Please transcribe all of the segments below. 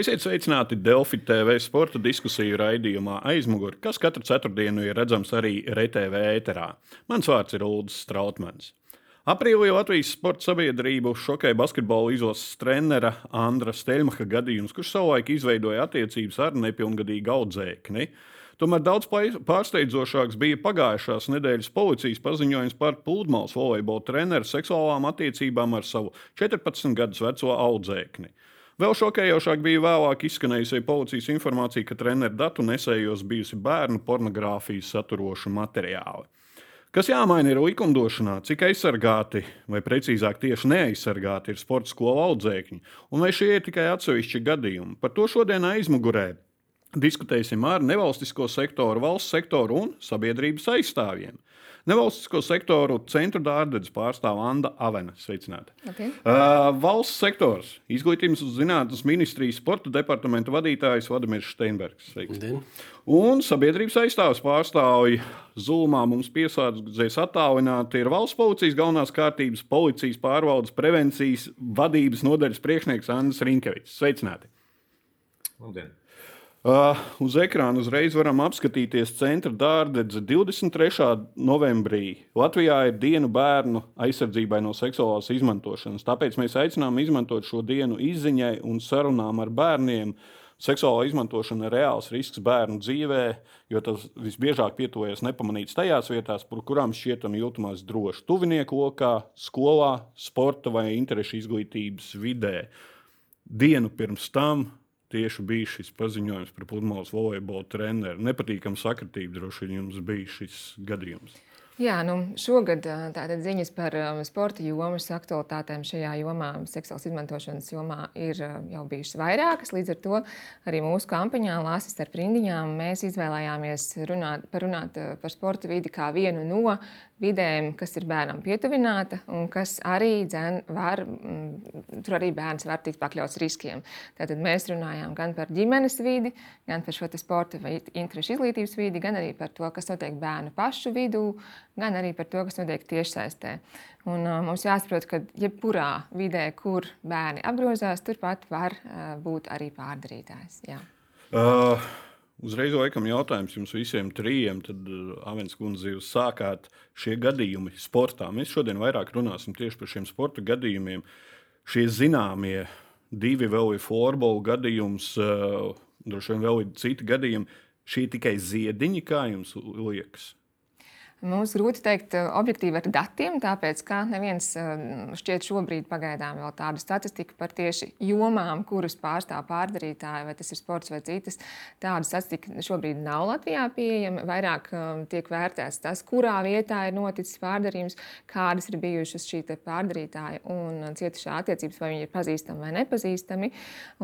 Esiet sveicināti Delfi TV sporta diskusiju raidījumā aizmugurē, kas katru ceturtdienu ir redzams arī RTV ēterā. Mans vārds ir Ulrichs Strautmans. Aprīlī Latvijas sporta sabiedrību šokēja basketbola izlases trenera Andra Stelmacha gadījums, kurš savulaik izveidoja attiecības ar nepilngadīgu audzēkni. Tomēr daudz pārsteidzošāks bija pagājušās nedēļas policijas paziņojums par pludmales volejbola treneru seksuālām attiecībām ar savu 14 gadus veco audzēkni. Vēl šokējošāk bija vēlāk izskanējusi policijas informācija, ka treneru datu nesējos bijusi bērnu pornogrāfijas saturoša materiāli. Kas jāmaina ir likumdošanā, cik aizsargāti, vai precīzāk tieši neaizsargāti ir sporta skolu audzēkņi, un vai šie ir tikai atsevišķi gadījumi. Par to šodien aizmugurē diskutēsim ar nevalstisko sektoru, valsts sektoru un sabiedrības aizstāvjiem. Nevalstisko sektoru centru dārdzes pārstāv Anna Avena. Sveicināti. Okay. Uh, valsts sektors, izglītības un zinātnes ministrijas sporta departamenta vadītājs Vladimirs Steinbergs. Un sabiedrības aizstāvis pārstāvji Zulmā mums piesādzēs attālināti ir valsts policijas galvenās kārtības, policijas pārvaldes, prevencijas vadības nodaļas priekšnieks Andris Rinkevits. Sveicināti! Labdien! Uh, uz ekrāna uzreiz varam apskatīties centra dārdedze 23. novembrī. Latvijā ir diena bērnu aizsardzībai no seksuālās izmantošanas. Tāpēc mēs aicinām izmantot šo dienu izziņai un sarunām ar bērniem. Seksuālā izmantošana ir reāls risks bērnu dzīvē, jo tas visbiežāk pietuvojas nepamanīts tajās vietās, par kurām šķietam jūtamās droši. Tuvinieku lokā, skolā, sporta vai interešu izglītības vidē. Dienu pirms tam tieši bija šis paziņojums par pludmales volejbola treneru. Nepatīkama sakritība droši vien jums bija šis gadījums. Jā, nu, šogad tātad ziņas par sporta jomas aktualitātēm šajā jomā, seksuālas izmantošanas jomā, ir jau bijušas vairākas. Līdz ar to arī mūsu kampaņā Lāsis ar rindiņām mēs izvēlējāmies runāt, parunāt par sporta vidi kā vienu no vidēm, kas ir bērnam pietuvināta un kas arī dzen, var, mm, tur arī bērns var tikt pakļauts riskiem. Tātad mēs runājām gan par ģimenes vidi, gan par šo sporta vai interešu izglītības vidi, gan arī par to, kas notiek bērnu pašu vidū, gan arī par to, kas notiek tiešsaistē. Un, uh, mums jāsaprot, ka jebkurā vidē, kur bērni apgrozās, turpat var uh, būt arī pārdarītājs. Jā. Uh. Uzreiz laikam jautājums jums visiem trijiem. Tad, Avens kundze, jūs sākāt šie gadījumi sportā. Mēs šodien vairāk runāsim tieši par šiem sporta gadījumiem. Šie zināmie divi vēl ir floorbola gadījums, uh, droši vien vēl ir citi gadījumi. Šie tikai ziediņi, kā jums liekas? Mums grūti pateikt eh, objektīvi ar datiem, tāpēc ka neviens eh, šķiet šobrīd pagaidām vēl tādu statistiku par tieši jomām, kuras pārstāv pārdarītāji, vai tas ir sports vai citas. Tāda statistika šobrīd nav Latvijā pieejama. Vairāk eh, tiek vērtēts tas, kurā vietā ir noticis pārdarījums, kādas ir bijušas šī pārdarītāja un cietušā attiecības, vai viņi ir pazīstami vai nepazīstami.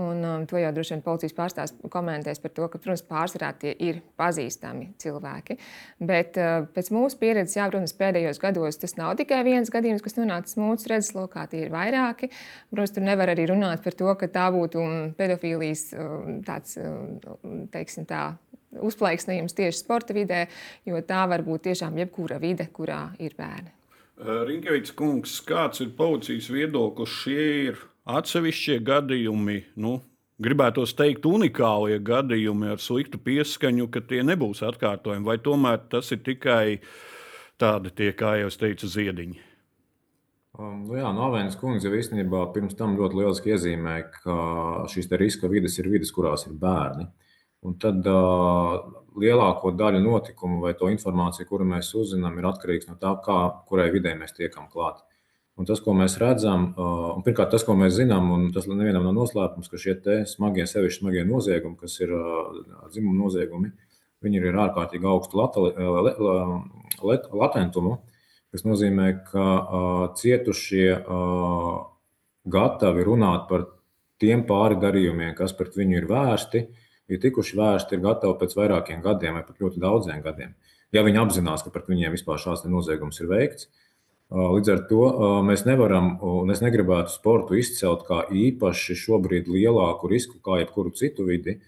Un, to jau droši vien policijas pārstāvs komentēs par to, ka, protams, pārsvarā tie ir pazīstami cilvēki. Bet pēc mūsu mūsu pieredzes, jā, protams, pēdējos gados tas nav tikai viens gadījums, kas nonācis mūsu redzeslokā, tie ir vairāki. Protams, tur nevar arī runāt par to, ka tā būtu pedofīlijas um, tāds, um, teiksim, tā, uzplaiksnījums tieši sporta vidē, jo tā var būt tiešām jebkura vide, kurā ir bērni. Rinkevits kungs, kāds ir policijas viedoklis? Šie ir atsevišķie gadījumi. Nu, gribētos teikt, unikālie gadījumi ar sliktu pieskaņu, ka tie nebūs atkārtojumi, vai tomēr tas ir tikai tādi, tie, kā jau es teicu, ziediņi. Um, nu jā, Novēnas kundze jau īstenībā pirms tam ļoti lieliski iezīmēja, ka šīs riska vidas ir vidas, kurās ir bērni. Un tad uh, lielāko daļu notikumu vai to informāciju, kuru mēs uzzinām, ir atkarīgs no tā, kā, kurai vidē mēs tiekam klāt. Un tas, ko mēs redzam, un pirmkārt, tas, ko mēs zinām, un tas nevienam nav noslēpums, ka šie smagie, sevišķi smagie noziegumi, kas ir dzimuma noziegumi, viņi ir ārkārtīgi augstu latentumu, kas nozīmē, ka cietušie gatavi runāt par tiem pāri darījumiem, kas pret viņu ir vērsti, ir tikuši vērsti, ir gatavi pēc vairākiem gadiem vai pat ļoti daudziem gadiem. Ja viņi apzinās, ka pret viņiem vispār šāds noziegums ir veikts, Līdz ar to mēs nevaram, un es negribētu sportu izcelt kā īpaši šobrīd lielāku risku kā jebkuru citu vidi.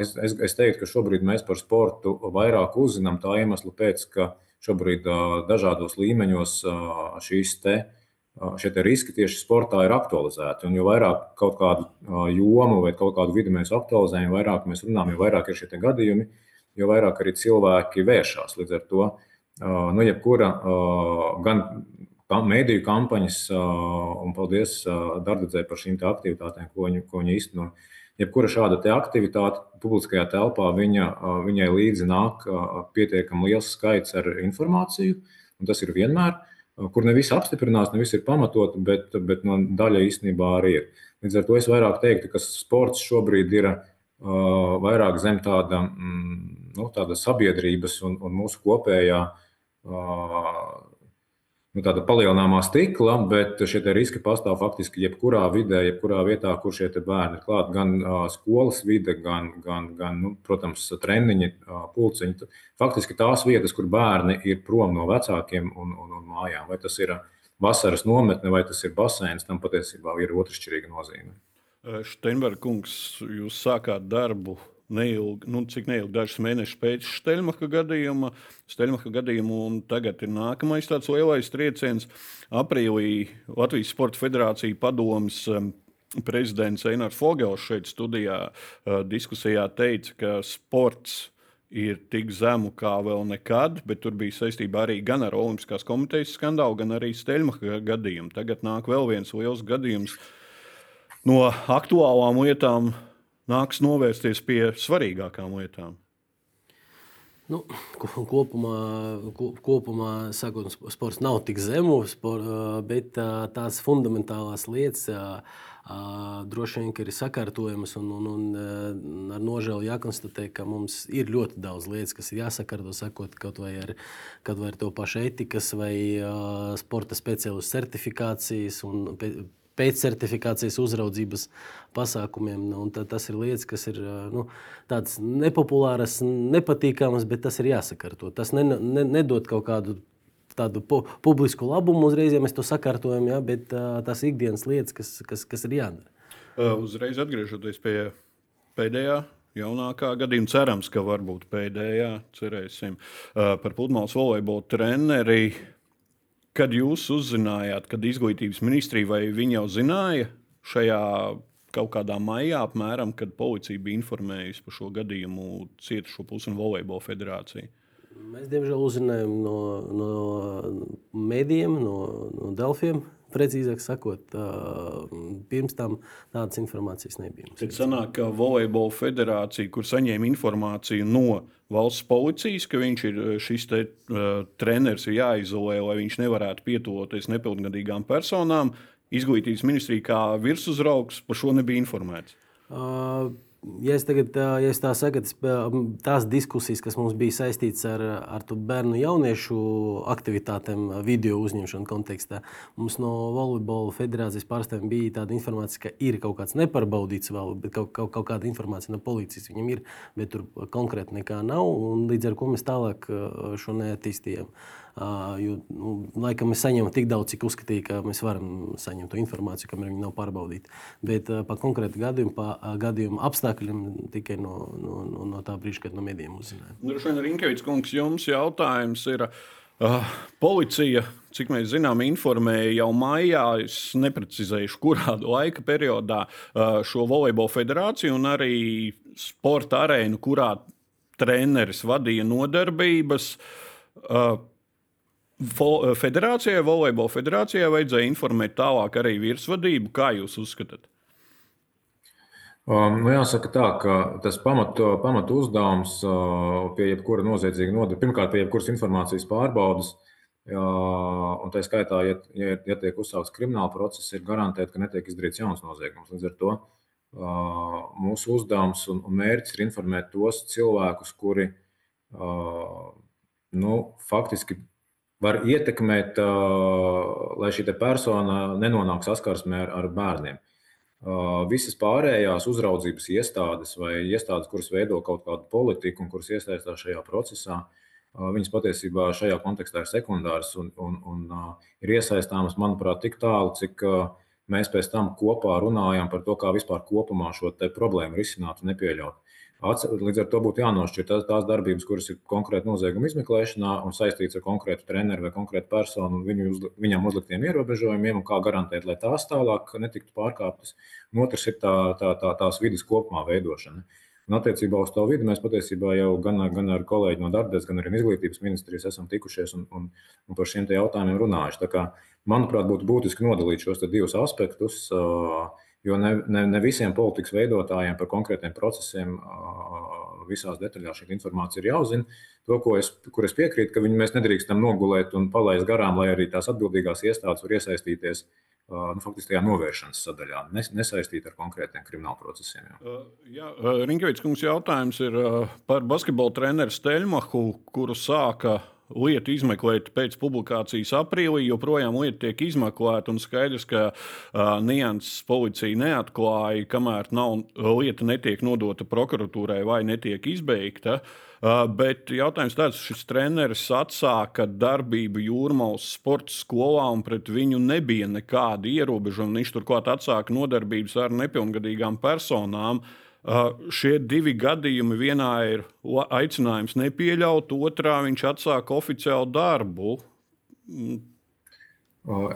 Es, es, es teiktu, ka šobrīd mēs par sportu vairāk uzzinām tā iemesla pēc, ka šobrīd dažādos līmeņos šīs te šie riski tieši sportā ir aktualizēti. Un jo vairāk kaut kādu jomu vai kaut kādu vidi mēs aktualizējam, vairāk mēs runājam, jo vairāk ir šie gadījumi, jo vairāk arī cilvēki vēršas. Līdz ar to nu, jebkura gan mēdīju kampaņas, un paldies Dārgadzē par šīm aktivitātēm, ko viņa, ko viņa īsteno. Jebkura šāda aktivitāte publiskajā telpā, viņa, viņai līdzi nāk pietiekami liels skaits ar informāciju, un tas ir vienmēr, kur ne viss apstiprinās, ne viss ir pamatot, bet, bet no daļa īstenībā arī ir. Līdz ar to es vairāk teiktu, ka sports šobrīd ir uh, vairāk zem tāda, mm, nu, tāda sabiedrības un, un mūsu kopējā uh, nu, tāda palielināmā stikla, bet šie riski pastāv faktiski jebkurā vidē, jebkurā vietā, kur šie bērni ir klāti. Gan uh, skolas vide, gan, gan, gan nu, protams, treniņi, uh, pulciņi. Faktiski tās vietas, kur bērni ir prom no vecākiem un, un, un mājām. Vai tas ir vasaras nometne vai tas ir basēns, tam patiesībā ir otršķirīga nozīme. Steinberga kungs, jūs sākāt darbu neilgi, nu, cik neilgi, dažus mēnešus pēc Steļmacha gadījuma. Steļmacha gadījumu un tagad ir nākamais tāds lielais trieciens. Aprīlī Latvijas Sporta Federācija padomas um, prezidents Einars Fogels šeit studijā uh, diskusijā teica, ka sports ir tik zemu kā vēl nekad, bet tur bija saistība arī gan ar Olimpiskās komitejas skandālu, gan arī Steļmacha gadījumu. Tagad nāk vēl viens liels gadījums no aktuālām lietām nāks novērsties pie svarīgākām lietām? Nu, kopumā, kopumā sakot, sports nav tik zems, bet tās fundamentālās lietas droši vien ir sakārtojamas. Un, un, un ar nožēlu jākonstatē, ka mums ir ļoti daudz lietas, kas ir jāsakārto, sakot, kaut vai ar, kaut vai ar to pašu etikas vai sporta speciālistu certifikācijas. Un, pēccertifikācijas uzraudzības pasākumiem. Nu, tas ir lietas, kas ir nu, tādas nepopulāras, nepatīkamas, bet tas ir jāsakārto. Tas ne, ne, nedod kaut kādu tādu pu publisku labumu uzreiz, ja mēs to sakārtojam, ja, bet uh, tās ikdienas lietas, kas, kas, kas ir jādara. Uh, uzreiz atgriežoties pie pēdējā jaunākā gadījuma, cerams, ka varbūt pēdējā, cerēsim, uh, par pludmales volejbola treneri. Kad jūs uzzinājāt, kad izglītības ministrija vai viņi jau zināja šajā kaut kādā maijā, apmēram, kad policija bija informējusi par šo gadījumu cietušo pusi un volejbola federāciju? Mēs, diemžēl, uzzinājām no, no medijiem, no, no Delfiem. Precīzāk sakot, pirms tam tādas informācijas nebija. Tad sanāk, ka volejbola federācija, kur saņēma informāciju no valsts policijas, ka viņš ir šis te, uh, treneris, ir jāizolē, lai viņš nevarētu pietuvoties nepilngadīgām personām, izglītības ministrija kā virsuzraugs par šo nebija informēts. Uh, ja es tagad, ja es tā saku, tās diskusijas, kas mums bija saistītas ar, ar bērnu jauniešu aktivitātēm, video uzņemšanu kontekstā, mums no volejbola federācijas pārstāvjiem bija tāda informācija, ka ir kaut kāds nepārbaudīts vēl, bet kaut, kaut, kaut kāda informācija no policijas viņam ir, bet tur konkrēti nekā nav, un līdz ar ko mēs tālāk šo neattīstījām. Jo, nu, laikam mēs saņemam tik daudz, cik uzskatīja, ka mēs varam saņemt to informāciju, kamēr viņi nav pārbaudīti. Bet par konkrētu gadījumu, pa gadījumu apstākļiem tikai no, no, no, no tā brīža, kad no medijiem uzzinājām. Droši vien Rinkevits kungs, jums jautājums ir. Uh, policija, cik mēs zinām, informēja jau maijā, es neprecizēšu, kurā laika periodā uh, šo volejbola federāciju un arī sporta arēnu, kurā treneris vadīja nodarbības. Uh, Eh, federācijai, volejbola federācijai vajadzēja informēt tālāk arī virsvadību. Kā jūs uzskatāt? Um, nu jāsaka tā, ka tas pamatu pamat uzdevums uh, pie jebkura noziedzīga nodara, pirmkārt, pie jebkuras informācijas pārbaudas, jā, un tā skaitā, ja, ja, ja tiek uzsākts krimināla process, ir garantēt, ka netiek izdarīts jauns noziegums. Līdz ar to uh, mūsu uzdevums un, un mērķis ir informēt tos cilvēkus, kuri uh, nu, faktiski var ietekmēt, lai šī persona nenonāk saskarsmē ar, bērniem. Visas pārējās uzraudzības iestādes vai iestādes, kuras veido kaut kādu politiku un kuras iesaistās šajā procesā, viņas patiesībā šajā kontekstā ir sekundāras un, un, un ir iesaistāmas, manuprāt, tik tālu, cik, mēs pēc tam kopā runājam par to, kā vispār kopumā šo problēmu risināt un nepieļaut. Līdz ar to būtu jānošķir tās, tās darbības, kuras ir konkrēti nozieguma izmeklēšanā un saistītas ar konkrētu treneru vai konkrētu personu un viņu, uz, viņam uzliktiem ierobežojumiem, un kā garantēt, lai tās tālāk netiktu pārkāptas. Un otrs ir tā, tā, tā, tās vidas kopumā veidošana. Un attiecībā uz to vidi mēs patiesībā jau gan, gan ar kolēģi no Darbības, gan arī izglītības ministrijas esam tikušies un, un, un par šiem jautājumiem runājuši. Tā kā, manuprāt, būtu būtiski nodalīt šos divus aspektus. Jo ne, ne, ne visiem politikas veidotājiem par konkrētiem procesiem visās detaļās šī informācija ir jāuzzina. To, es, kur es piekrītu, ka viņi mēs nedrīkstam nogulēt un palaist garām, lai arī tās atbildīgās iestādes var iesaistīties uh, nu, faktiski tajā novēršanas sadaļā, nesaistīta ar konkrētiem krimināla procesiem. Jā, jā Rinkevits kungs jautājums ir par basketbola treneru Steļmahu, kuru sāka lieta izmeklēta pēc publikācijas aprīlī. Joprojām lieta tiek izmeklēta un skaidrs, ka uh, nianses policija neatklāja, kamēr nav, lieta netiek nodota prokuratūrai vai netiek izbeigta. Uh, bet jautājums tāds, šis treneris atsāka darbību Jūrmālas sporta skolā, un pret viņu nebija nekāda ierobežojuma. Viņš turklāt atsāka nodarbības ar nepilngadīgām personām. Uh, šie divi gadījumi, vienā ir aicinājums nepieļaut, otrā viņš atsāka oficiālu darbu. Mm.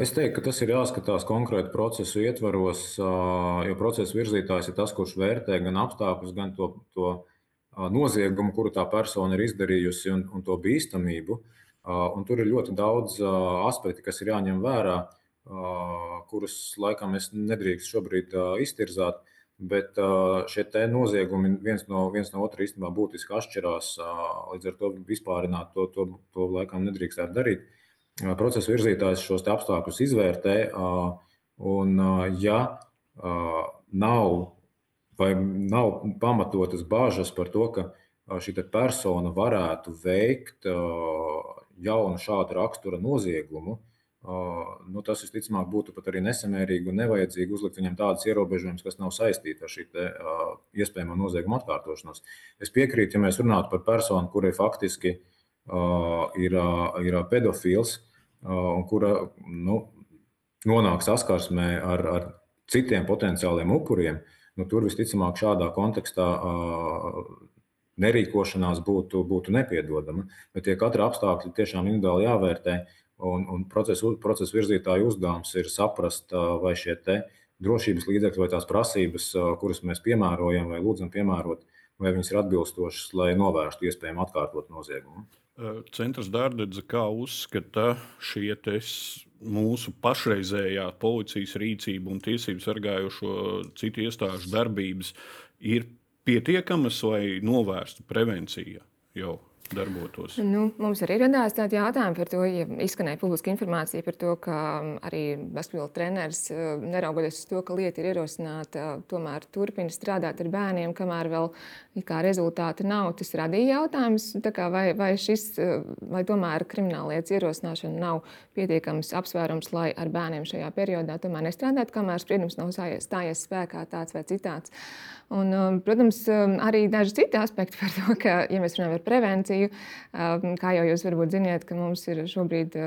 Es teiktu, ka tas ir jāskatās konkrēti procesu ietvaros, jo procesa virzītājs ir tas, kurš vērtē gan apstākļus, gan to, to noziegumu, kuru tā persona ir izdarījusi, un, un to bīstamību. Un tur ir ļoti daudz aspektu, kas ir jāņem vērā, kurus laikam es nedrīkst šobrīd iztirzāt. Bet šie noziegumi viens no, viens no otra īstenībā būtiski atšķirās. Līdz ar to vispārināt to, to, to laikam nedrīkstētu darīt. Procesa virzītājs šos apstākļus izvērtē, un ja nav nav pamatotas bažas par to, ka šī persona varētu veikt jaunu šādu rakstura noziegumu, nu, tas visticamāk būtu pat arī nesamērīgi un nevajadzīgi uzlikt viņam tādas ierobežojumus, kas nav saistīti ar šī te, uh, iespējamo noziegumu atkārtošanos. Es piekrītu, ja mēs runātu par personu, kurai faktiski uh, ir, uh, ir pedofils uh, un kura nu, nonāk saskarsmē ar, ar citiem potenciāliem upuriem, nu, tur visticamāk šādā kontekstā uh, nerīkošanās būtu, būtu nepiedodama. Bet tie katra apstākļi tiešām individuāli jāvērtē. Un, un procesa, procesa virzītāja uzdevums ir saprast, vai šie drošības līdzekļi vai tās prasības, kuras mēs piemērojam vai lūdzam piemērot, vai viņas ir atbilstošas, lai novērstu iespējamu atkārtot noziegumu. Centrs Dārdedze kā uzskata šie mūsu pašreizējā policijas rīcība un tiesību sargājošo citu iestāžu darbības ir pietiekamas, lai novērstu prevenciju jau darbotos? Nu, mums arī radās tādi jautājumi par to, ja izskanēja publiska informācija par to, ka um, arī basketbola treneris, uh, neraugoties uz to, ka lieta ir ierosināta, tomēr turpina strādāt ar bērniem, kamēr vēl rezultāti nav. Tas radīja jautājumus, vai, vai, šis, uh, vai tomēr krimināllietas ierosināšana nav pietiekams apsvērums, lai ar bērniem šajā periodā tomēr nestrādātu, kamēr spriedums nav stājies spēkā tāds vai citāds. Un, um, protams, um, arī daži citi aspekti par to, ka, ja mēs runājam par prevenciju, um, kā jau jūs varbūt zināt, ka mums ir šobrīd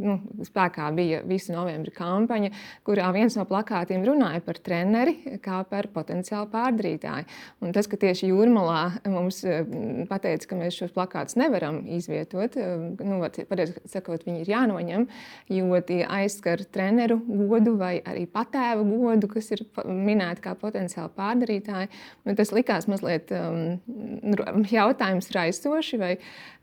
nu, spēkā bija visa novembra kampaņa, kurā viens no plakātiem runāja par treneri kā par potenciālu pārdarītāju. Un tas, ka tieši jūrmalā mums pateica, ka mēs šos plakātus nevaram izvietot, nu, pareizi sakot, viņi ir jānoņem, jo tie aizskar treneru godu vai arī patēva godu, kas ir minēti kā potenciāli pārdarītāji zinātnē. Nu, tas likās mazliet um, jautājums raisoši, vai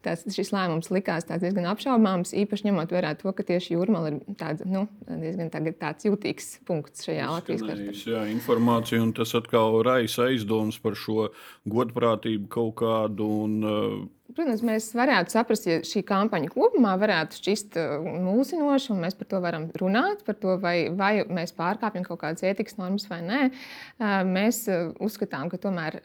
tas, šis lēmums likās diezgan apšaubāms, īpaši ņemot vērā to, ka tieši jūrmāla ir tāda, nu, diezgan tāds jutīgs punkts šajā Latvijas kartē. Informācija, un tas atkal raisa aizdomas par šo godprātību kaut kādu. Un, uh, Protams, mēs varētu saprast, ja šī kampaņa kopumā varētu šķist uh, mulsinoša, un mēs par to varam runāt, par to, vai, vai mēs pārkāpjam kaut kādas ētikas normas vai nē. Uh, mēs uh, uzskatām, ka tomēr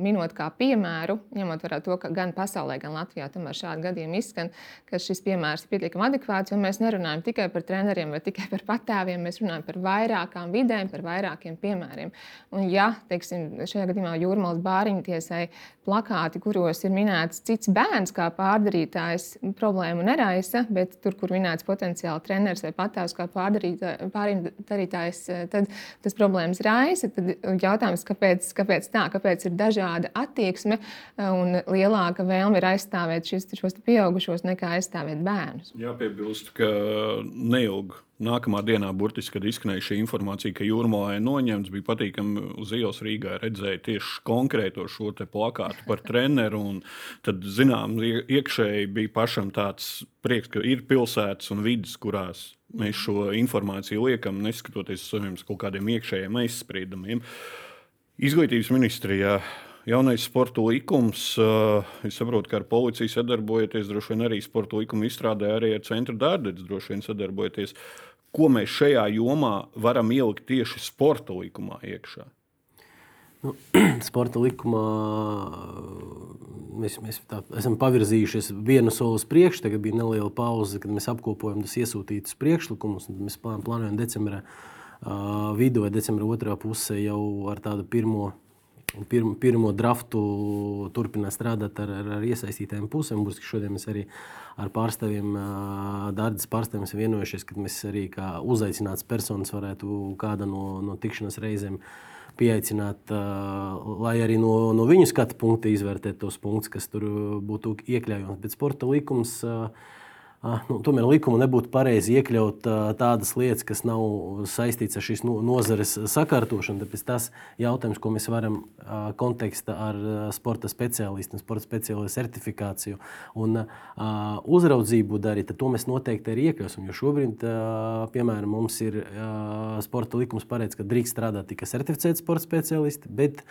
minot kā piemēru, ņemot vērā to, ka gan pasaulē, gan Latvijā tomēr šādi gadījumi izskan, ka šis piemērs ir pietiekami adekvāts, jo mēs nerunājam tikai par treneriem vai tikai par patēviem, mēs runājam par vairākām vidēm, par vairākiem piemēriem. Un ja, teiksim, šajā gadījumā jūrmālas bāriņtiesai plakāti, kuros ir minēts cits bērns kā pārdarītājs problēmu neraisa, bet tur, kur minēts potenciāli treneris vai patēvs kā pārdarītājs, tad tas problēmas raisa. Tad jautājums, kāpēc, kāpēc tā, kāpēc ir dažāda attieksme un lielāka vēlme ir aizstāvēt šis, šos pieaugušos nekā aizstāvēt bērnus? Jāpiebilst, ka neilgi Nākamā dienā, burtiski, kad izskanēja šī informācija, ka jūrmālā ir noņemts, bija patīkami uz ielas Rīgā redzēt tieši konkrēto šo plakātu par treneru. Tad, zinām, iekšēji bija pašam tāds prieks, ka ir pilsētas un vidas, kurās mēs šo informāciju liekam, neskatoties uz saviem kaut kādiem iekšējiem aizspriedumiem. Izglītības ministrijā jaunais sporta likums. Es saprotu, ka ar policiju sadarbojoties, droši vien arī sporta likuma izstrādē, arī ar centra dārdetes droši vien sadarbojoties ko mēs šajā jomā varam ielikt tieši sporta likumā iekšā? Nu, sporta likumā mēs, mēs tā, esam pavirzījušies vienu soli uz priekšu. Tagad bija neliela pauze, kad mēs apkopojam tos iesūtītus priekšlikumus. Mēs plānojam decembra uh, vidū decembra otrā pusē jau ar tādu pirmo pirmo, pirmo draftu turpināt strādāt ar, ar, ar iesaistītām pusēm. Būs, šodien mēs arī ar pārstāvjiem, Dārdas pārstāvjiem esam vienojušies, ka mēs arī kā uzaicināts personas varētu kāda no, no tikšanās reizēm pieaicināt, lai arī no, no viņu skatu punkta izvērtētu tos punktus, kas tur būtu iekļaujams. Bet sporta likums uh, nu, tomēr likumā nebūtu pareizi iekļaut tādas lietas, kas nav saistītas ar šīs nozares sakārtošanu. Tāpēc tas jautājums, ko mēs varam kontekstā ar sporta speciālistu, sporta speciālistu certifikāciju un uzraudzību darīt, tad to mēs noteikti arī iekļausim. Jo šobrīd, piemēram, mums ir sporta likums paredz, ka drīkst strādāt tikai certificēti sporta speciālisti, bet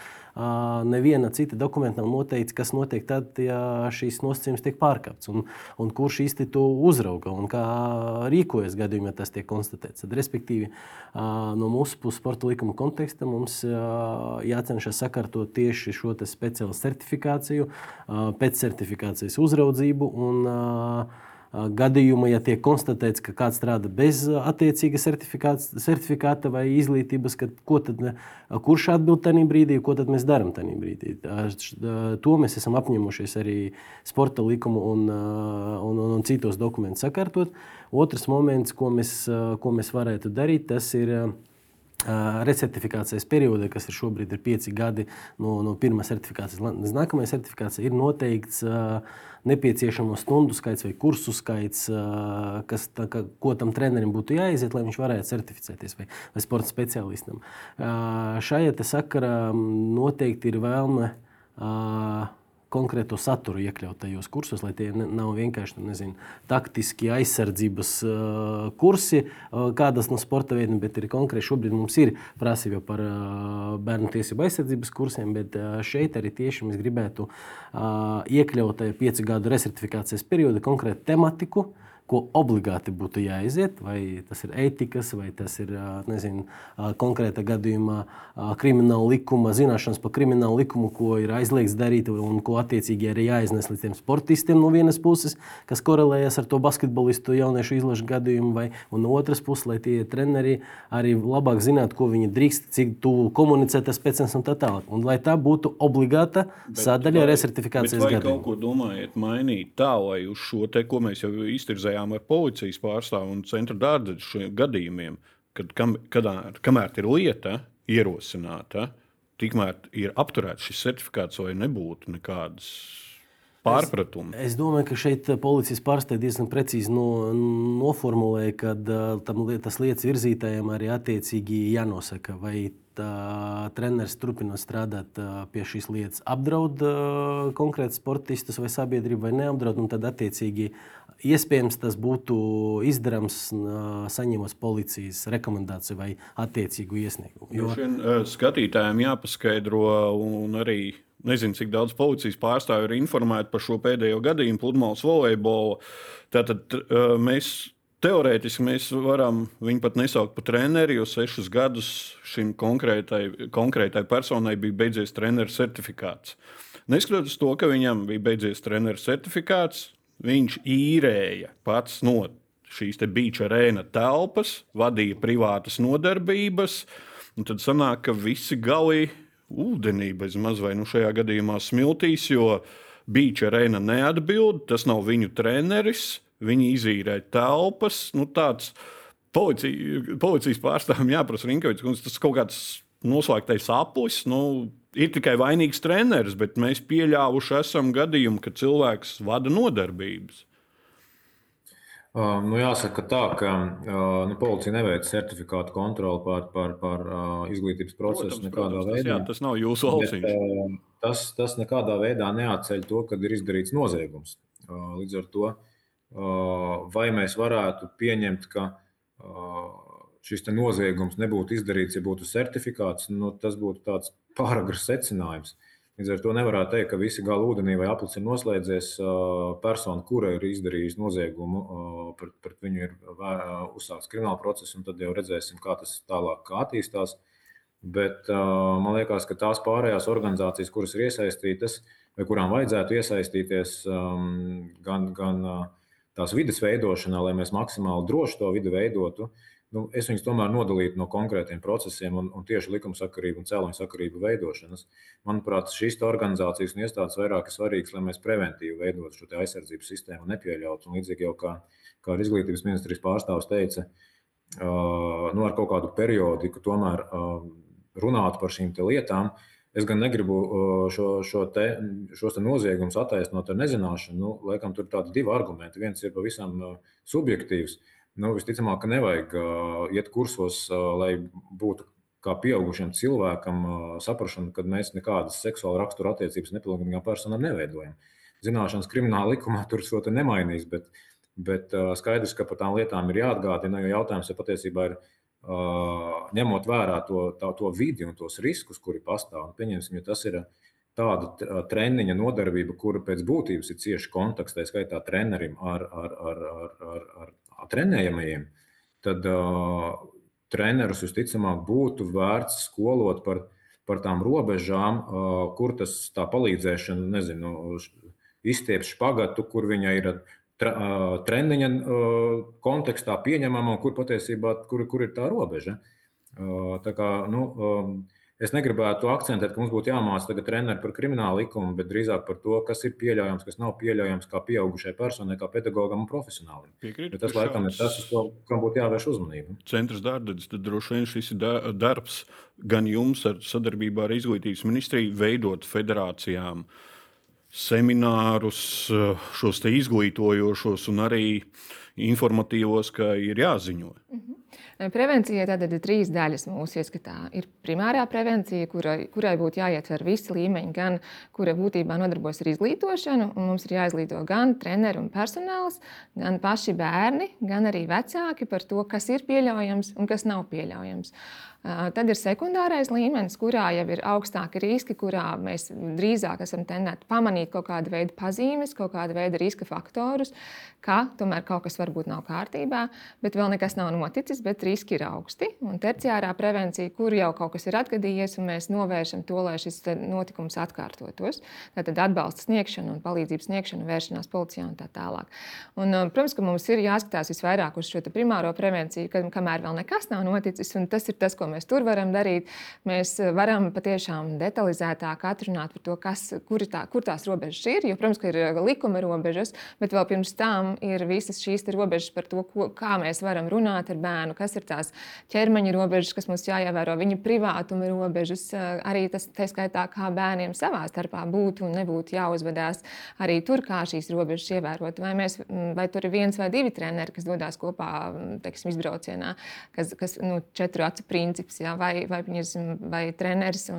neviena cita dokumenta nav noteikts, kas notiek tad, ja šīs nosacījums tiek pārkāpts un, un kurš īsti to uzrauga un kā rīkojas gadījumā, ja tas tiek konstatēts. Tad, respektīvi, no mūsu puses sporta likuma konteksta mums jācenšas sakārtot tieši šo speciālu certifikāciju, pēc certifikācijas uzraudzību. Un, gadījumā, ja tiek konstatēts, ka kāds strādā bez attiecīga certifikāta vai izglītības, tad, kurš atbild tajā brīdī, ko mēs darām tajā brīdī. To mēs esam apņēmušies arī sporta likumu un, un, un, un citos dokumentus sakārtot. Otrs moments, ko mēs, ko mēs varētu darīt, tas ir recertifikācijas periodā, kas ir šobrīd ir pieci gadi no, no pirmās certifikācijas. Nākamajā certifikācijā ir noteikts uh, nepieciešamo stundu skaits vai kursu skaits, kas, tā, ka, ko tam trenerim būtu jāiziet, lai viņš varētu certificēties vai, vai sporta speciālistam. Šajā sakarā noteikti ir vēlme konkrēto saturu iekļaut tajos kursos, lai tie nav vienkārši nu, nezinu, taktiski aizsardzības uh, kursi, uh, kādas no sporta veidiem, bet ir konkrēti šobrīd mums ir prasība par uh, bērnu tiesību aizsardzības kursiem, bet uh, šeit arī tieši mēs gribētu uh, iekļaut piecu gadu resertifikācijas perioda konkrētu tematiku. Uh, ko obligāti būtu jāiziet, vai tas ir ētikas, vai tas ir nezinu, konkrēta gadījumā krimināla likuma, zināšanas par kriminālu likumu, ko ir aizliegts darīt, un ko attiecīgi arī jāiznes līdz tiem sportistiem no vienas puses, kas korelējas ar to basketbolistu jauniešu izlašu gadījumu, vai no otras puses, lai tie treneri arī labāk zinātu, ko viņi drīkst, cik tuvu komunicēt ar speciālistiem un tā tālāk. Un lai tā būtu obligāta sadaļa resertifikācijas gadījumā. Vai kaut ko domājat mainīt tā, lai uz šo te, ko mēs jau iztirzējām, runājām ar policijas pārstāvu un centra dārza šiem gadījumiem, kad kam, kadār, kamēr ir lieta ierosināta, tikmēr ir apturēts šis certifikāts, lai nebūtu nekādas pārpratumi. Es, es domāju, ka šeit policijas pārstāvja diezgan precīzi no, noformulēja, ka tas lietas virzītājiem arī attiecīgi jānosaka, vai tā, treneris turpina strādāt pie šīs lietas, apdraud konkrēti sportistus vai sabiedrību, vai neapdraud. Tad, attiecīgi, iespējams, tas būtu izdarāms saņemot policijas rekomendāciju vai attiecīgu iesniegumu. Jo šiem skatītājiem jāpaskaidro un arī. Nezinu, cik daudz policijas pārstāvju ir informēti par šo pēdējo gadījumu, pludmales volejbolu. Tātad mēs Teorētiski mēs varam viņu pat nesaukt par treneri, jo sešus gadus šim konkrētai, konkrētai personai bija beidzies treneru certifikāts. Neskatoties to, ka viņam bija beidzies treneru certifikāts, viņš īrēja pats no šīs beigta arēna telpas, vadīja privātas nodarbības. Tad sanāk, ka visi gali ūdenī bez maz vai nu šajā gadījumā smiltīs, jo Beach arēna neatbild, tas nav viņu treneris, viņi izīrē telpas. Nu, tāds policija, policijas pārstāvjiem jāprasa Rinkovics, un tas kaut kāds noslēgtais aplis. Nu, ir tikai vainīgs treneris, bet mēs pieļāvuši esam gadījumu, ka cilvēks vada nodarbības. Uh, nu, jāsaka tā, ka uh, nu, policija neveic certifikātu kontroli pār, pār, pār uh, izglītības procesu Protams, nekādā protams, tas, veidā. jā, tas nav jūsu uh, tas, tas nekādā veidā neatceļ to, ka ir izdarīts noziegums. Līdz ar to, vai mēs varētu pieņemt, ka šis noziegums nebūtu izdarīts, ja būtu certifikāts, nu, tas būtu tāds pāragrs secinājums. Līdz ar to nevarētu teikt, ka visi gala ūdenī vai aplis ir noslēdzies. Persona, kura ir izdarījusi noziegumu, pret, pret viņu ir uzsākts krimināla process, un tad jau redzēsim, kā tas tālāk attīstās. Bet man liekas, ka tās pārējās organizācijas, kuras ir iesaistītas, vai kurām vajadzētu iesaistīties gan, gan tās vidas veidošanā, lai mēs maksimāli droši to vidi veidotu, uh, nu, es viņus tomēr nodalītu no konkrētiem procesiem un, un tieši likumsakarību un cēloņu sakarību veidošanas. Manuprāt, šīs organizācijas un iestādes vairāk ir svarīgas, lai mēs preventīvi veidotu šo aizsardzības sistēmu un nepieļautu. Un līdzīgi jau kā, kā izglītības ministrijas pārstāvs teica, uh, nu, ar kaut kādu periodiku tomēr uh, runāt par šīm lietām. Es gan negribu šo, šo te, šos noziegumus attaisnot ar nezināšanu. Nu, laikam, tur ir tādi divi argumenti. Viens ir pavisam subjektīvs. Uh, nu, visticamāk, ka nevajag iet kursos, lai būtu kā pieaugušam cilvēkam saprašana, ka mēs nekādas seksuāla rakstura attiecības nepilngadīgām personām neveidojam. Zināšanas krimināla likumā tur šo te nemainīs, bet, bet skaidrs, ka par tām lietām ir jāatgādina, jo jautājums ir patiesībā ir. Ņemot vērā to, tā, to vidi un tos riskus, kuri pastāv, un pieņemsim, ja tas ir tāda treniņa nodarbība, kura pēc būtības ir cieši kontaktā, skaitā trenerim ar, ar, ar, ar, ar, ar trenējamajiem, tad uh, trenerus visticamāk būtu vērts skolot par, par tām robežām, uh, kur tas tā palīdzēšana, nezinu, izstiept špagatu, kur viņa ir tra, uh, treniņa uh, kontekstā pieņemama un kur patiesībā kur, kur ir tā robeža. Uh, tā kā, nu, um, Es negribētu akcentēt, ka mums būtu jāmācās tagad treneri par kriminālu likumu, bet drīzāk par to, kas ir pieļaujams, kas nav pieļaujams kā pieaugušai personai, kā pedagogam un profesionālim. Piekrītu, tas laikam ir tas, uz ko, kam būtu jāvērš uzmanība. Centrs dārdas, tad droši vien šis ir darbs gan jums ar sadarbībā ar izglītības ministriju veidot federācijām seminārus, šos izglītojošos un arī informatīvos, ka ir jāziņo. Mm -hmm. Prevencijai tad ir trīs daļas mūsu ieskatā. Ir primārā prevencija, kurai, kurai būtu jāietver visi līmeņi, gan kura būtībā nodarbojas ar izglītošanu, un mums ir jāizglīto gan treneri un personāls, gan paši bērni, gan arī vecāki par to, kas ir pieļaujams un kas nav pieļaujams. Tad ir sekundārais līmenis, kurā jau ir augstāki riski, kurā mēs drīzāk esam tendēti pamanīt kaut kādu veidu pazīmes, kaut kādu veidu riska faktorus, ka tomēr kaut kas varbūt nav kārtībā, bet vēl nekas nav noticis, bet riski ir augsti. Un terciārā prevencija, kur jau kaut kas ir atgadījies, un mēs novēršam to, lai šis notikums atkārtotos. Tātad atbalsta sniegšana un palīdzības sniegšana, vēršanās policijā un tā tālāk. Un, protams, ka mums ir jāskatās visvairāk uz šo primāro prevenciju, kad, kamēr vēl nekas nav noticis, un tas ir tas, ko mēs tur varam darīt. Mēs eh, varam patiešām detalizētāk atrunāt par to, kas, kur, tā, kur tās robežas ir. Jo, protams, ka ir eh, likuma robežas, bet vēl pirms tam ir visas šīs robežas par to, ko, kā mēs varam runāt ar bērnu, kas ir tās ķermeņa robežas, kas mums jāievēro, viņa privātuma robežas, eh, arī tas, tā skaitā, kā bērniem savā starpā būtu un nebūtu jāuzvedās arī tur, kā šīs robežas ievērot. Vai, mēs, mm, vai tur ir viens vai divi treneri, kas dodas kopā mm, teiksim, izbraucienā, kas, kas nu, četru acu principu princips, jā, vai, vai, viņas, vai treneris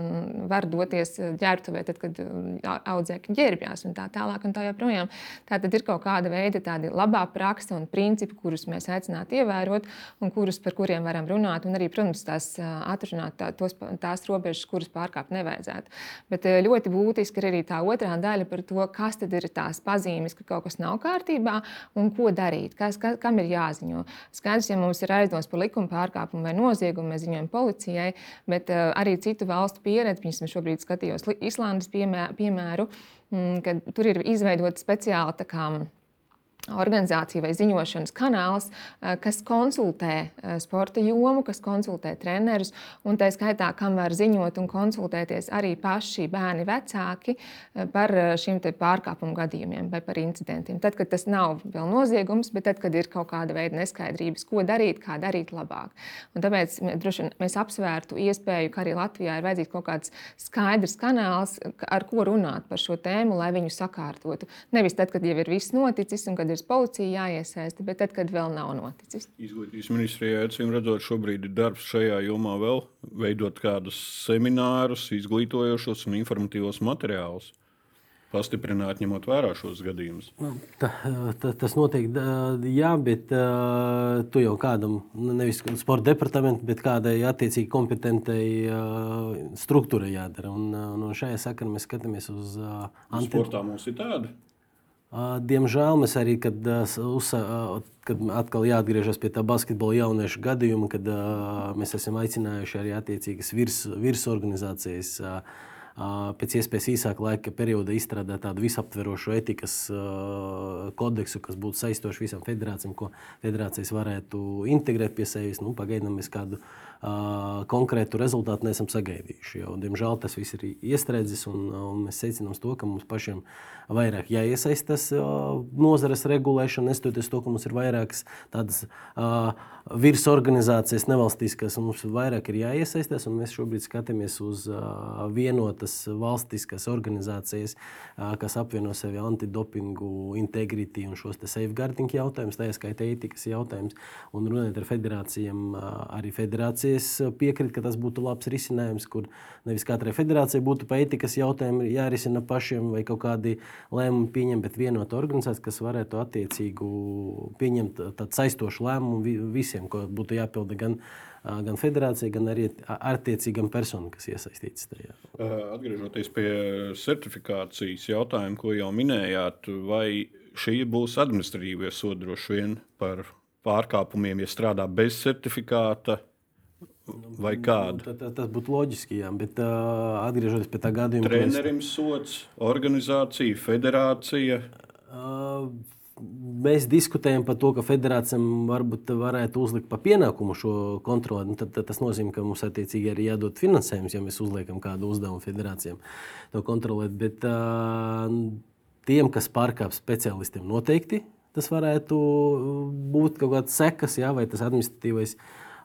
var doties ģērbtuvē, tad, kad audzēkņi ģērbjās un tā tālāk. Un tā, joprojām. tā tad ir kaut kāda veida tādi labā praksa un principi, kurus mēs aicinātu ievērot un kurus, par kuriem varam runāt. Un arī, protams, tās atrunāt tā, tos, tās robežas, kuras pārkāpt nevajadzētu. Bet ļoti būtiski ir arī tā otrā daļa par to, kas tad ir tās pazīmes, ka kaut kas nav kārtībā un ko darīt, kas, kas, kam ir jāziņo. Skaidrs, ja mums ir aizdoms par likuma pārkāpumu vai noziegumu, mēs ziņojam policijai, bet uh, arī citu valstu pieredzi. Piemēram, šobrīd skatījos Islandes piemēru, mm, kad tur ir izveidota speciāla organizācija vai ziņošanas kanāls, eh, kas konsultē eh, sporta jomu, kas konsultē trenerus, un tā skaitā, kam var ziņot un konsultēties arī paši bērni vecāki eh, par šiem pārkāpumu gadījumiem vai par incidentiem. Tad, kad tas nav vēl noziegums, bet tad, kad ir kaut kāda veida neskaidrības, ko darīt, kā darīt labāk. Un tāpēc droši vien mēs apsvērtu iespēju, ka arī Latvijā ir vajadzīgs kaut kāds skaidrs kanāls, ar ko runāt par šo tēmu, lai viņu sakārtotu. Nevis tad, kad jau ir viss noticis un kad ir policija jāiesaista, bet tad, kad vēl nav noticis. Izglītības ministrijā, acīm redzot, šobrīd ir darbs šajā jomā vēl veidot kādus seminārus, izglītojošos un informatīvos materiālus. Pastiprināt, ņemot vērā šos gadījumus. Nu, ta, ta, tas noteikti, jā, bet tu jau kādam, nu, nevis sporta departamentam, bet kādai attiecīgi kompetentai struktūrai jādara. Un, un šajā sakarā mēs skatāmies uz uh, anti... Sportā mums ir tāda. Diemžēl mēs arī, kad, kad atkal jāatgriežas pie tā basketbola jauniešu gadījuma, kad mēs esam aicinājuši arī attiecīgas virsorganizācijas virs pēc iespējas īsāka laika perioda izstrādāt tādu visaptverošu etikas kodeksu, kas būtu saistošs visām federācijām, ko federācijas varētu integrēt pie sevis. Nu, pagaidām mēs kādu konkrētu rezultātu neesam sagaidījuši. Jo, diemžēl tas viss ir iestrēdzis, un, un mēs secinām to, ka mums pašiem vairāk jāiesaistās nozares regulēšanā, neskatoties to, ka mums ir vairākas tādas virsorganizācijas, nevalstiskas, un mums vairāk ir jāiesaistās. Mēs šobrīd skatāmies uz uh, vienotas valstiskas organizācijas, uh, kas apvieno sevi antidopingu, integrity un šos safeguarding jautājumus, tā skaitā etikas jautājumus. Un runājot ar federācijām, uh, arī federācija es eh, piekrītu, ka tas būtu labs risinājums, kur nevis katrai federācijai būtu pa etikas jautājumi jārisina pašiem vai kaut kādi lēmumi pieņemt, bet vienota organizācija, kas varētu attiecīgu pieņemt tādu saistošu lēmumu visiem, ko būtu jāpilda gan gan federācija, gan arī attiecīgam personam, kas iesaistīts tajā. Atgriežoties pie certifikācijas jautājuma, ko jau minējāt, vai šī būs administratīvie sodi droši vien par pārkāpumiem, ja strādā bez certifikāta, Vai kāda? Nu, tas, tas būtu loģiski, jā, bet uh, atgriežoties pie tā gadījuma, trenerim mēs... sots, organizācija, federācija. Uh, mēs diskutējam par to, ka federācijām varbūt varētu uzlikt pa pienākumu šo kontroli. Nu, tad, tad tas nozīmē, ka mums attiecīgi arī jādod finansējums, ja mēs uzliekam kādu uzdevumu federācijām to kontrolēt. Bet uh, tiem, kas pārkāpj speciālistiem, noteikti tas varētu būt kaut kāds sekas, jā, vai tas administratīvais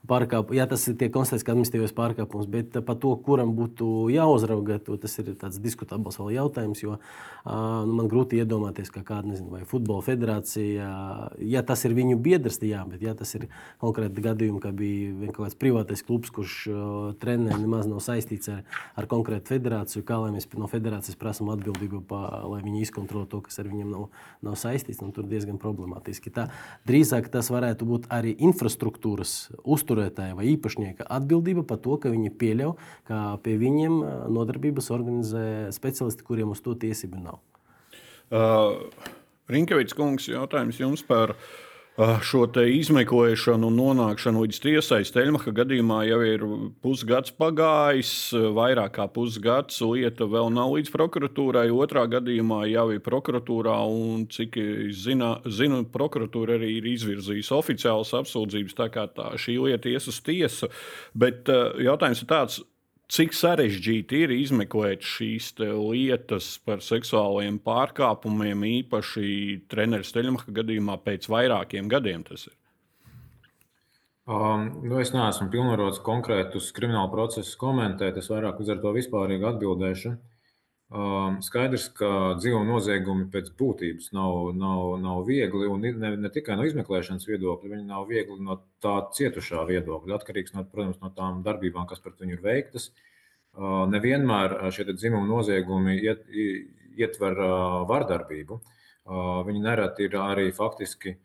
pārkāpums, ja tas tiek konstatēts kā administratīvais pārkāpums, bet par to, kuram būtu jāuzrauga, tas ir diskutabls vēl jautājums. Jo nu, man grūti iedomāties, ka kāda nezinu, vai futbola federācija, ja tas ir viņu biedrs, jā, bet ja tas ir konkrēti gadījumi, ka bija kaut kāds privātais klubs, kurš trenē nemaz nav saistīts ar, ar konkrētu federāciju, kā lai mēs no federācijas prasām atbildību, pa, lai viņi izkontrolē to, kas ar viņiem nav, nav saistīts, nu, tur diezgan problemātiski. Tā, drīzāk tas varētu būt arī infrastruktūras uzturēšana uzturētāja vai īpašnieka atbildība par to, ka viņi pieļauj, ka pie viņiem nodarbības organizē speciālisti, kuriem uz to tiesību nav. Uh, Rinkevits kungs, jautājums jums par uh, šo izmeklēšanu un nonākšanu līdz tiesai. Steļmaha gadījumā jau ir pusgads pagājis, vairāk kā pusgads. Lieta vēl nav līdz prokuratūrai. Otrā gadījumā jau ir prokuratūrā, un cik zina, zinu, prokuratūra arī ir izvirzījusi oficiālas apsūdzības. Tā kā tā, šī lieta ies uz tiesu. Bet uh, jautājums ir tāds, cik sarežģīti ir izmeklēt šīs lietas par seksuāliem pārkāpumiem, īpaši treneris Teļmacha gadījumā pēc vairākiem gadiem tas ir? Um, nu es neesmu pilnvarots konkrētus kriminālu procesus komentēt, es vairāk uz to vispārīgi atbildēšu. Um, skaidrs, ka dzīvo noziegumi pēc būtības nav, nav, nav viegli, un ne, ne tikai no izmeklēšanas viedokļa, viņi nav viegli no tā cietušā viedokļa. Atkarīgs no, protams, no tām darbībām, kas pret viņu ir veiktas. Uh, nevienmēr šie dzimuma noziegumi iet, ietver uh, vardarbību. Uh, viņi nereti ir arī faktiski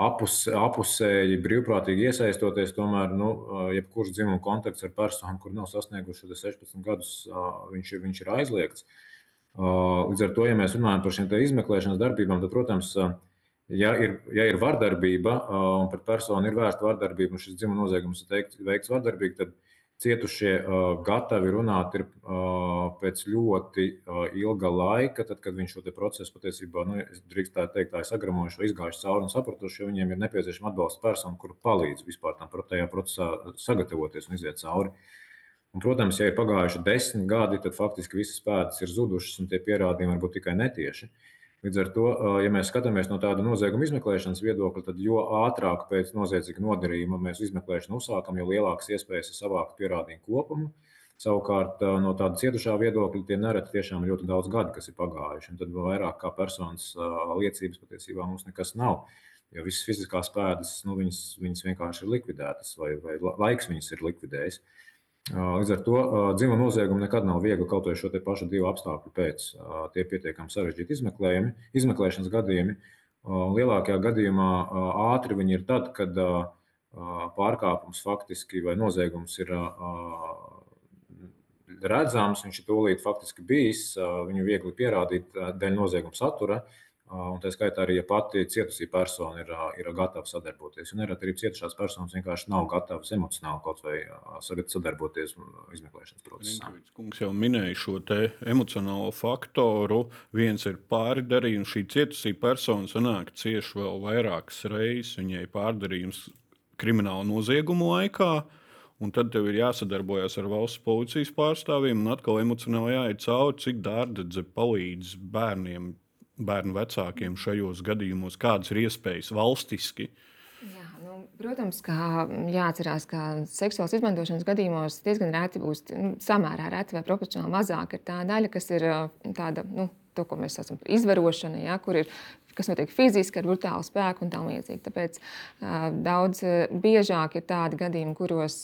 apus, apusēji brīvprātīgi iesaistoties, tomēr nu, jebkurš dzimuma kontakts ar personu, kur nav sasnieguši 16 gadus, viņš, viņš ir aizliegts. Līdz ar to, ja mēs runājam par šīm izmeklēšanas darbībām, tad, protams, ja ir, ja ir vardarbība un pret personu ir vērsta vardarbība, un šis dzimuma noziegums ir veikts vardarbīgi, tad cietušie uh, gatavi runāt ir uh, pēc ļoti uh, ilga laika, tad, kad viņš šo procesu patiesībā, nu, drīkst tā teikt, tā ir sagramojuši, izgājuši cauri un sapratuši, jo viņiem ir nepieciešama atbalsta persona, kur palīdz vispār tam procesā sagatavoties un iziet cauri. Un, protams, ja ir pagājuši desmit gadi, tad faktiski visas pēdas ir zudušas un tie pierādījumi var būt tikai netieši. Uh, Līdz ar to, ja mēs skatāmies no tāda nozieguma izmeklēšanas viedokļa, tad jo ātrāk pēc noziedzīga nodarījuma mēs izmeklēšanu uzsākam, jo lielākas iespējas ir savākt pierādījumu kopumu. Savukārt, no tāda cietušā viedokļa, tie nereti tiešām ļoti daudz gadu, kas ir pagājuši. Tad vairāk kā personas liecības patiesībā mums nekas nav. Jo visas fiziskās pēdas, nu, viņas, viņas vienkārši ir likvidētas, vai, vai laiks viņas ir likvidējis. Uh, Līdz ar to dzimuma noziegumu nekad nav viegli kaut vai šo pašu divu apstākļu pēc. Tie ir pietiekami sarežģīti izmeklējumi, izmeklēšanas gadījumi. Lielākajā gadījumā ātri viņi ir tad, kad pārkāpums faktiski vai noziegums ir redzams, viņš ir tūlīt faktiski bijis, viņu viegli pierādīt dēļ nozieguma satura. Un tā skaitā arī, ja pati cietusī persona ir, ir gatava sadarboties. Nereti arī cietušās personas vienkārši nav gatavas emocionāli kaut vai sadarboties izmeklēšanas procesā. Kungs jau minēja šo emocionālo faktoru. Viens ir pārdarījums, šī cietusī persona sanāk cieši vēl vairākas reizes. Viņai pārdarījums krimināla nozieguma laikā. Un tad tev ir jāsadarbojas ar valsts policijas pārstāvjiem un atkal emocionāli jāiet cauri, cik dārdzene palīdz bērniem bērnu vecākiem šajos gadījumos? Kādas ir iespējas valstiski? Jā, nu, protams, ka jāatcerās, ka seksuālas izmantošanas gadījumos diezgan reti būs, nu, samērā reti vai proporcionāli mazāk ir tā daļa, kas ir tāda. Nu, To, ko mēs saucam par izvarošanu, ja, kur ir kas notiek fiziski ar brutālu spēku un tā līdzīgi. Tāpēc daudz biežāk ir tādi gadījumi, kuros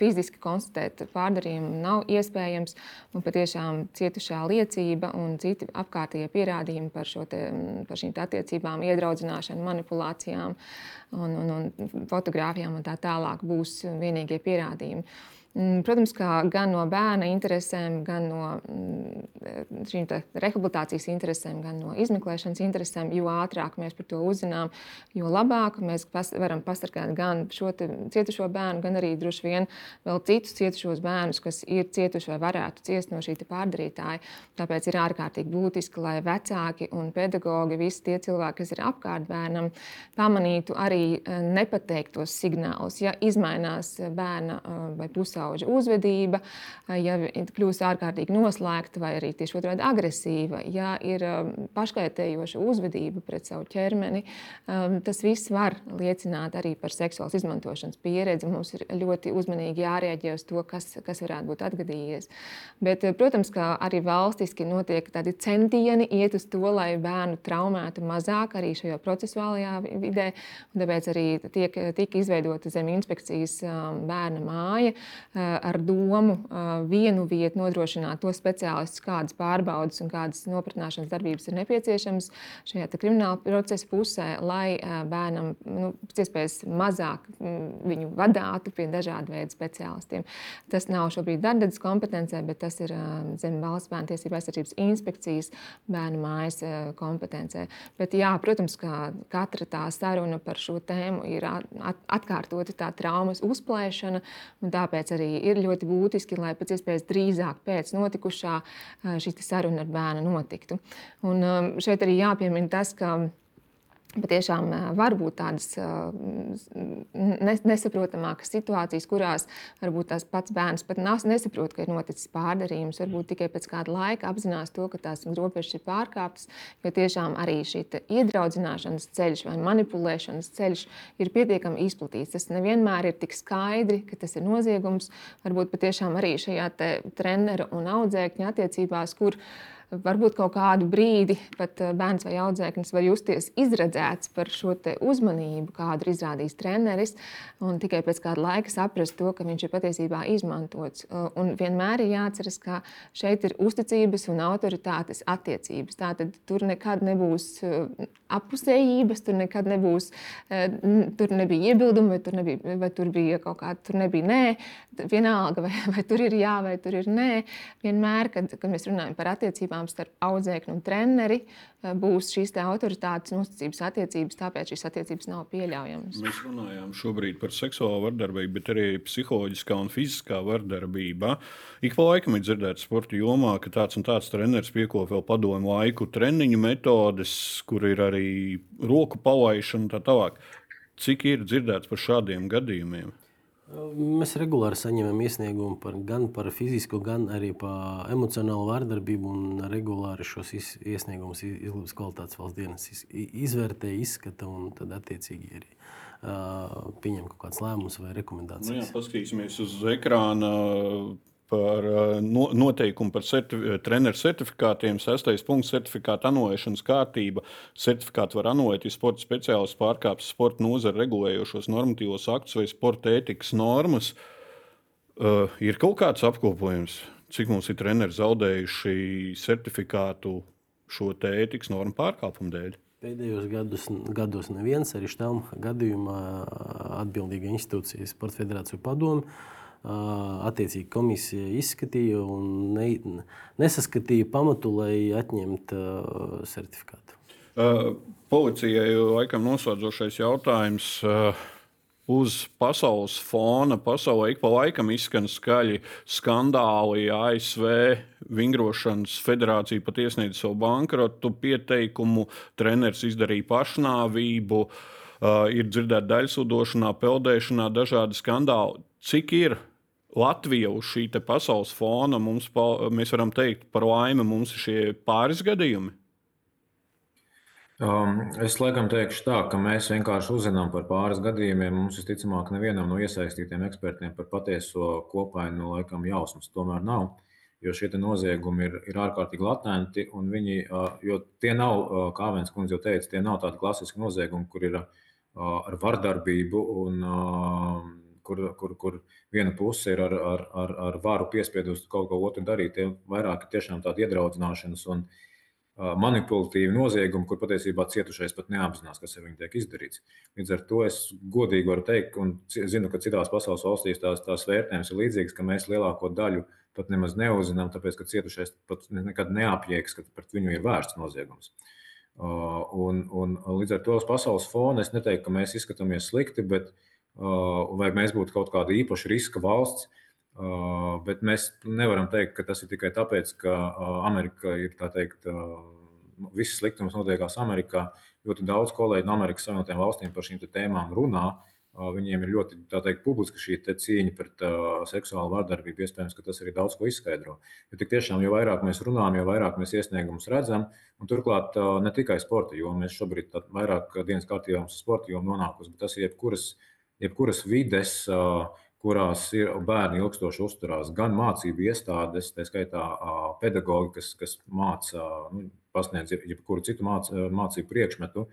fiziski konstatēt pārdarījumu nav iespējams, un patiešām cietušā liecība un citi apkārtējie pierādījumi par, te, par šīm attiecībām, iedraudzināšanu, manipulācijām un, un, un fotografijām un tā tālāk būs vienīgie pierādījumi. Mm, protams, ka gan no bērna interesēm, gan no mm, šīm rehabilitācijas interesēm, gan no izmeklēšanas interesēm, jo ātrāk mēs par to uzzinām, jo labāk mēs pas, varam pasargāt gan šo cietušo bērnu, gan arī droši vien vēl citus cietušos bērnus, kas ir cietuši vai varētu ciest no šī pārdarītāja. Tāpēc ir ārkārtīgi būtiski, lai vecāki un pedagogi, visi tie cilvēki, kas ir apkārt bērnam, pamanītu arī eh, nepateiktos signālus, ja izmainās bērna eh, vai pusē pusauģa uzvedība, ja kļūst ārkārtīgi noslēgta vai arī tieši otrādi agresīva, ja ir um, paškaitējoša uzvedība pret savu ķermeni, um, tas viss var liecināt arī par seksuālas izmantošanas pieredzi. Mums ir ļoti uzmanīgi jārēģē uz to, kas, kas varētu būt atgadījies. Bet, eh, protams, ka arī valstiski notiek tādi centieni iet uz to, lai bērnu traumētu mazāk arī šajā procesuālajā vidē. Tāpēc arī tiek, tika izveidota zem inspekcijas bērna māja, Eh, ar domu eh, vienu vietu nodrošināt to speciālistus, kādas pārbaudas un kādas nopratināšanas darbības ir nepieciešamas šajā krimināla procesa pusē, lai eh, bērnam nu, pēc iespējas mazāk mm, viņu vadātu pie dažādu veidu speciālistiem. Tas nav šobrīd darbības kompetencē, bet tas ir zem valsts bērnu tiesību aizsardzības inspekcijas bērnu mājas kompetencē. Bet, jā, protams, ka katra tā saruna par šo tēmu ir atkārtota tā traumas uzplēšana, un tāpēc arī arī ir ļoti būtiski, lai pēc iespējas drīzāk pēc notikušā šī saruna ar bērnu notiktu. Un šeit arī jāpiemina tas, ka patiešām var būt tādas nesaprotamākas situācijas, kurās varbūt tas pats bērns pat nesaprot, ka ir noticis pārdarījums. Varbūt tikai pēc kāda laika apzinās to, ka tās robežas ir pārkāptas, jo tiešām arī šī iedraudzināšanas ceļš vai manipulēšanas ceļš ir pietiekami izplatīts. Tas nevienmēr ir tik skaidri, ka tas ir noziegums. Varbūt patiešām arī šajā treneru un audzēkņa attiecībās, kur varbūt kaut kādu brīdi pat eh, bērns vai audzēknis var justies izredzēts par šo uzmanību, kādu ir izrādījis treneris, un tikai pēc kāda laika saprast to, ka viņš ir patiesībā izmantots. Eh, un vienmēr ir jāatceras, ka šeit ir uzticības un autoritātes attiecības. Tātad tur nekad nebūs eh, apusējības, tur nekad nebūs, tur nebija iebildumi, vai tur, nebija, vai tur bija kaut kāda, tur nebija nē, vienalga, vai, vai tur ir jā, vai tur ir nē. Vienmēr, kad, kad mēs runājam par attiecībām, caurskatāms starp audzēkni un treneri, būs šīs autoritātes un uzticības attiecības, tāpēc šīs attiecības nav pieļaujamas. Mēs runājām šobrīd par seksuālo vardarbību, bet arī psiholoģiskā un fiziskā vardarbība. Ik pa laikam ir dzirdēts sporta jomā, ka tāds un tāds treneris piekopja vēl padomu laiku treniņu metodes, kur ir arī roku palaišana un tā tālāk. Cik ir dzirdēts par šādiem gadījumiem? Mēs regulāri saņemam iesniegumu par, gan par fizisku, gan arī par emocionālu vārdarbību. Regulāri šos iesniegumus izglītības kvalitātes valsts dienas izvērtē, izskata un tad attiecīgi arī uh, pieņem kaut kādas lēmumus vai rekomendācijas. Nu jā, paskatīsimies uz ekrāna par uh, noteikumu par certifi treneru certifikātiem. Sestais punkts - certifikāta anulēšanas kārtība. Certifikātu var anulēt, ja sporta speciālists pārkāpj sporta nozara regulējošos normatīvos aktus vai sporta ētikas normas. Uh, ir kaut kāds apkopojums, cik mums ir treneri zaudējuši certifikātu šo ētikas normu pārkāpumu dēļ. Pēdējos gados, gados neviens arī štam gadījumā atbildīga institūcija, Sports Federācija padomu attiecīgi komisija izskatīja un ne, nesaskatīja pamatu, lai atņemtu certifikātu. Policijai laikam noslēdzošais jautājums. Uz pasaules fona, pasaulē ik pa laikam izskan skaļi skandāli. ASV vingrošanas federācija pat iesniedza savu bankrotu pieteikumu, treneris izdarīja pašnāvību, uh, ir dzirdēta daļsudošanā, peldēšanā, dažādi skandāli. Cik ir Latvija uz šī pasaules fona mums, mēs varam teikt, par laimi mums ir šie pāris gadījumi? Um, es laikam teikšu tā, ka mēs vienkārši uzzinām par pāris gadījumiem. Mums visticamāk, nevienam no iesaistītiem ekspertiem par patieso kopainu laikam jausmas tomēr nav. Jo šie noziegumi ir, ir ārkārtīgi latenti, un viņi, uh, jo tie nav, uh, kā Vēns kundze jau teica, tie nav tādi klasiski noziegumi, kur ir uh, ar vardarbību un kur, kur, kur viena puse ir ar, ar, ar, ar varu piespiedusi kaut ko otru darīt. Tie vairāk ir tiešām tādi iedraudzināšanas un manipulatīvi noziegumi, kur patiesībā cietušais pat neapzinās, kas ar viņu tiek izdarīts. Līdz ar to es godīgi varu teikt, un zinu, ka citās pasaules valstīs tās, tās vērtējums ir līdzīgas, ka mēs lielāko daļu pat nemaz neuzinām, tāpēc ka cietušais pat nekad neapjēgs, ka pret viņu ir vērsts noziegums. Un, un līdz ar to uz pasaules fona es neteiktu, ka mēs izskatāmies slikti, bet uh, vai mēs būtu kaut kāda īpaša riska valsts. Bet mēs nevaram teikt, ka tas ir tikai tāpēc, ka Amerika ir tā teikt, viss sliktums notiekās Amerikā. Ļoti daudz kolēģi no Amerikas Savienotajām valstīm par šīm tēmām runā. Viņiem ir ļoti teikt, publiska šī cīņa pret uh, seksuālu vardarbību. Iespējams, ka tas arī daudz ko izskaidro. Jo tik tiešām, jo vairāk mēs runājam, jo vairāk mēs iesniegumus redzam, un turklāt uh, ne tikai sporta jomā, mēs šobrīd vairāk dienas kārtībā mums ir sporta joma nonākusi, bet tas ir jebkuras uh, jebkuras vides, kurās ir bērni ilgstoši uzturās, gan mācību iestādes, tā skaitā pedagogi, kas, kas māca, nu, pasniedz jebkuru citu māc, mācību priekšmetu,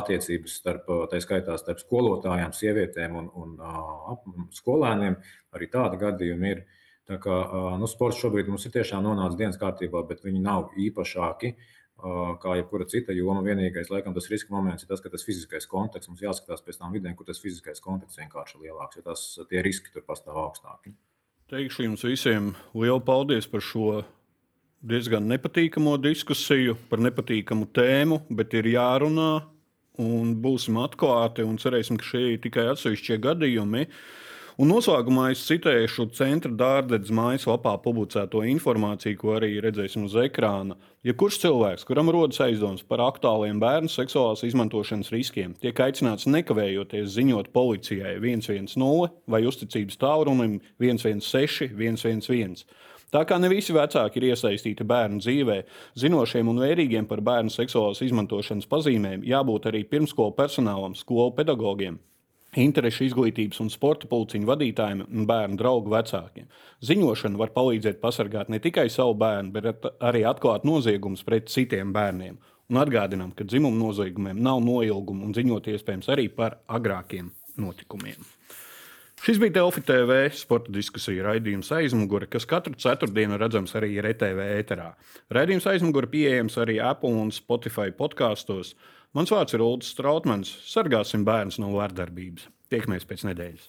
attiecības starp, tā skaitā starp skolotājām, sievietēm un, un skolēniem. Arī tādi gadījumi ir. Tā kā nu, sports šobrīd mums ir tiešām nonācis dienas kārtībā, bet viņi nav īpašāki. Uh, kā jebkura cita joma. Vienīgais, laikam, tas riska moments ir tas, ka tas fiziskais konteksts mums jāskatās pēc tām vidēm, kur tas fiziskais konteksts vienkārši ir lielāks, jo tas, tie riski tur pastāv augstāki. Teikšu jums visiem lielu paldies par šo diezgan nepatīkamo diskusiju, par nepatīkamu tēmu, bet ir jārunā un būsim atklāti un cerēsim, ka šie ir tikai atsevišķie gadījumi. Un noslēgumā es citēšu centra dārdzes mājaslapā publicēto informāciju, ko arī redzēsim uz ekrāna. Ja kurš cilvēks, kuram rodas aizdoms par aktuāliem bērnu seksuālās izmantošanas riskiem, tiek aicināts nekavējoties ziņot policijai 110 vai uzticības tālrunim 116, 111. Tā kā ne visi vecāki ir iesaistīti bērnu dzīvē, zinošiem un vērīgiem par bērnu seksuālās izmantošanas pazīmēm, jābūt arī pirmskolu personālam, skolu pedagogiem, interešu izglītības un sporta pulciņu vadītājiem un bērnu draugu vecākiem. Ziņošana var palīdzēt pasargāt ne tikai savu bērnu, bet arī atklāt noziegumus pret citiem bērniem. Un atgādinām, ka dzimuma noziegumiem nav noilguma un ziņot iespējams arī par agrākiem notikumiem. Šis bija Delfi TV sporta diskusija raidījums aizmugure, kas katru ceturtdienu redzams arī RTV ēterā. Raidījums aizmugure pieejams arī Apple un Spotify podkāstos. Mans vārds ir Ulrichs Strautmans. Sargāsim bērnus no vārdarbības. Tiekamies pēc nedēļas!